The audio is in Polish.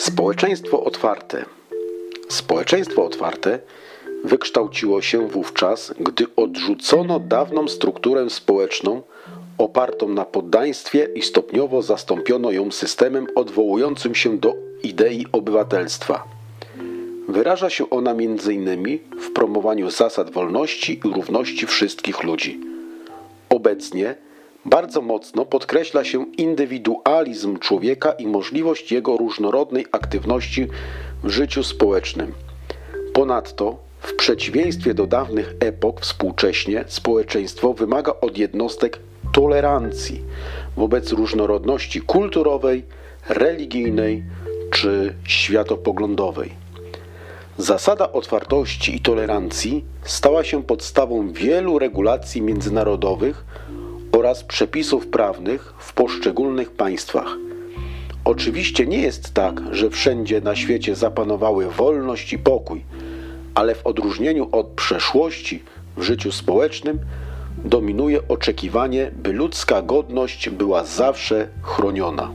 Społeczeństwo otwarte. Społeczeństwo otwarte wykształciło się wówczas, gdy odrzucono dawną strukturę społeczną opartą na poddaństwie i stopniowo zastąpiono ją systemem odwołującym się do idei obywatelstwa. Wyraża się ona m.in. w promowaniu zasad wolności i równości wszystkich ludzi. Obecnie bardzo mocno podkreśla się indywidualizm człowieka i możliwość jego różnorodnej aktywności w życiu społecznym. Ponadto, w przeciwieństwie do dawnych epok, współcześnie społeczeństwo wymaga od jednostek tolerancji wobec różnorodności kulturowej, religijnej czy światopoglądowej. Zasada otwartości i tolerancji stała się podstawą wielu regulacji międzynarodowych oraz przepisów prawnych w poszczególnych państwach. Oczywiście nie jest tak, że wszędzie na świecie zapanowały wolność i pokój, ale w odróżnieniu od przeszłości w życiu społecznym dominuje oczekiwanie, by ludzka godność była zawsze chroniona.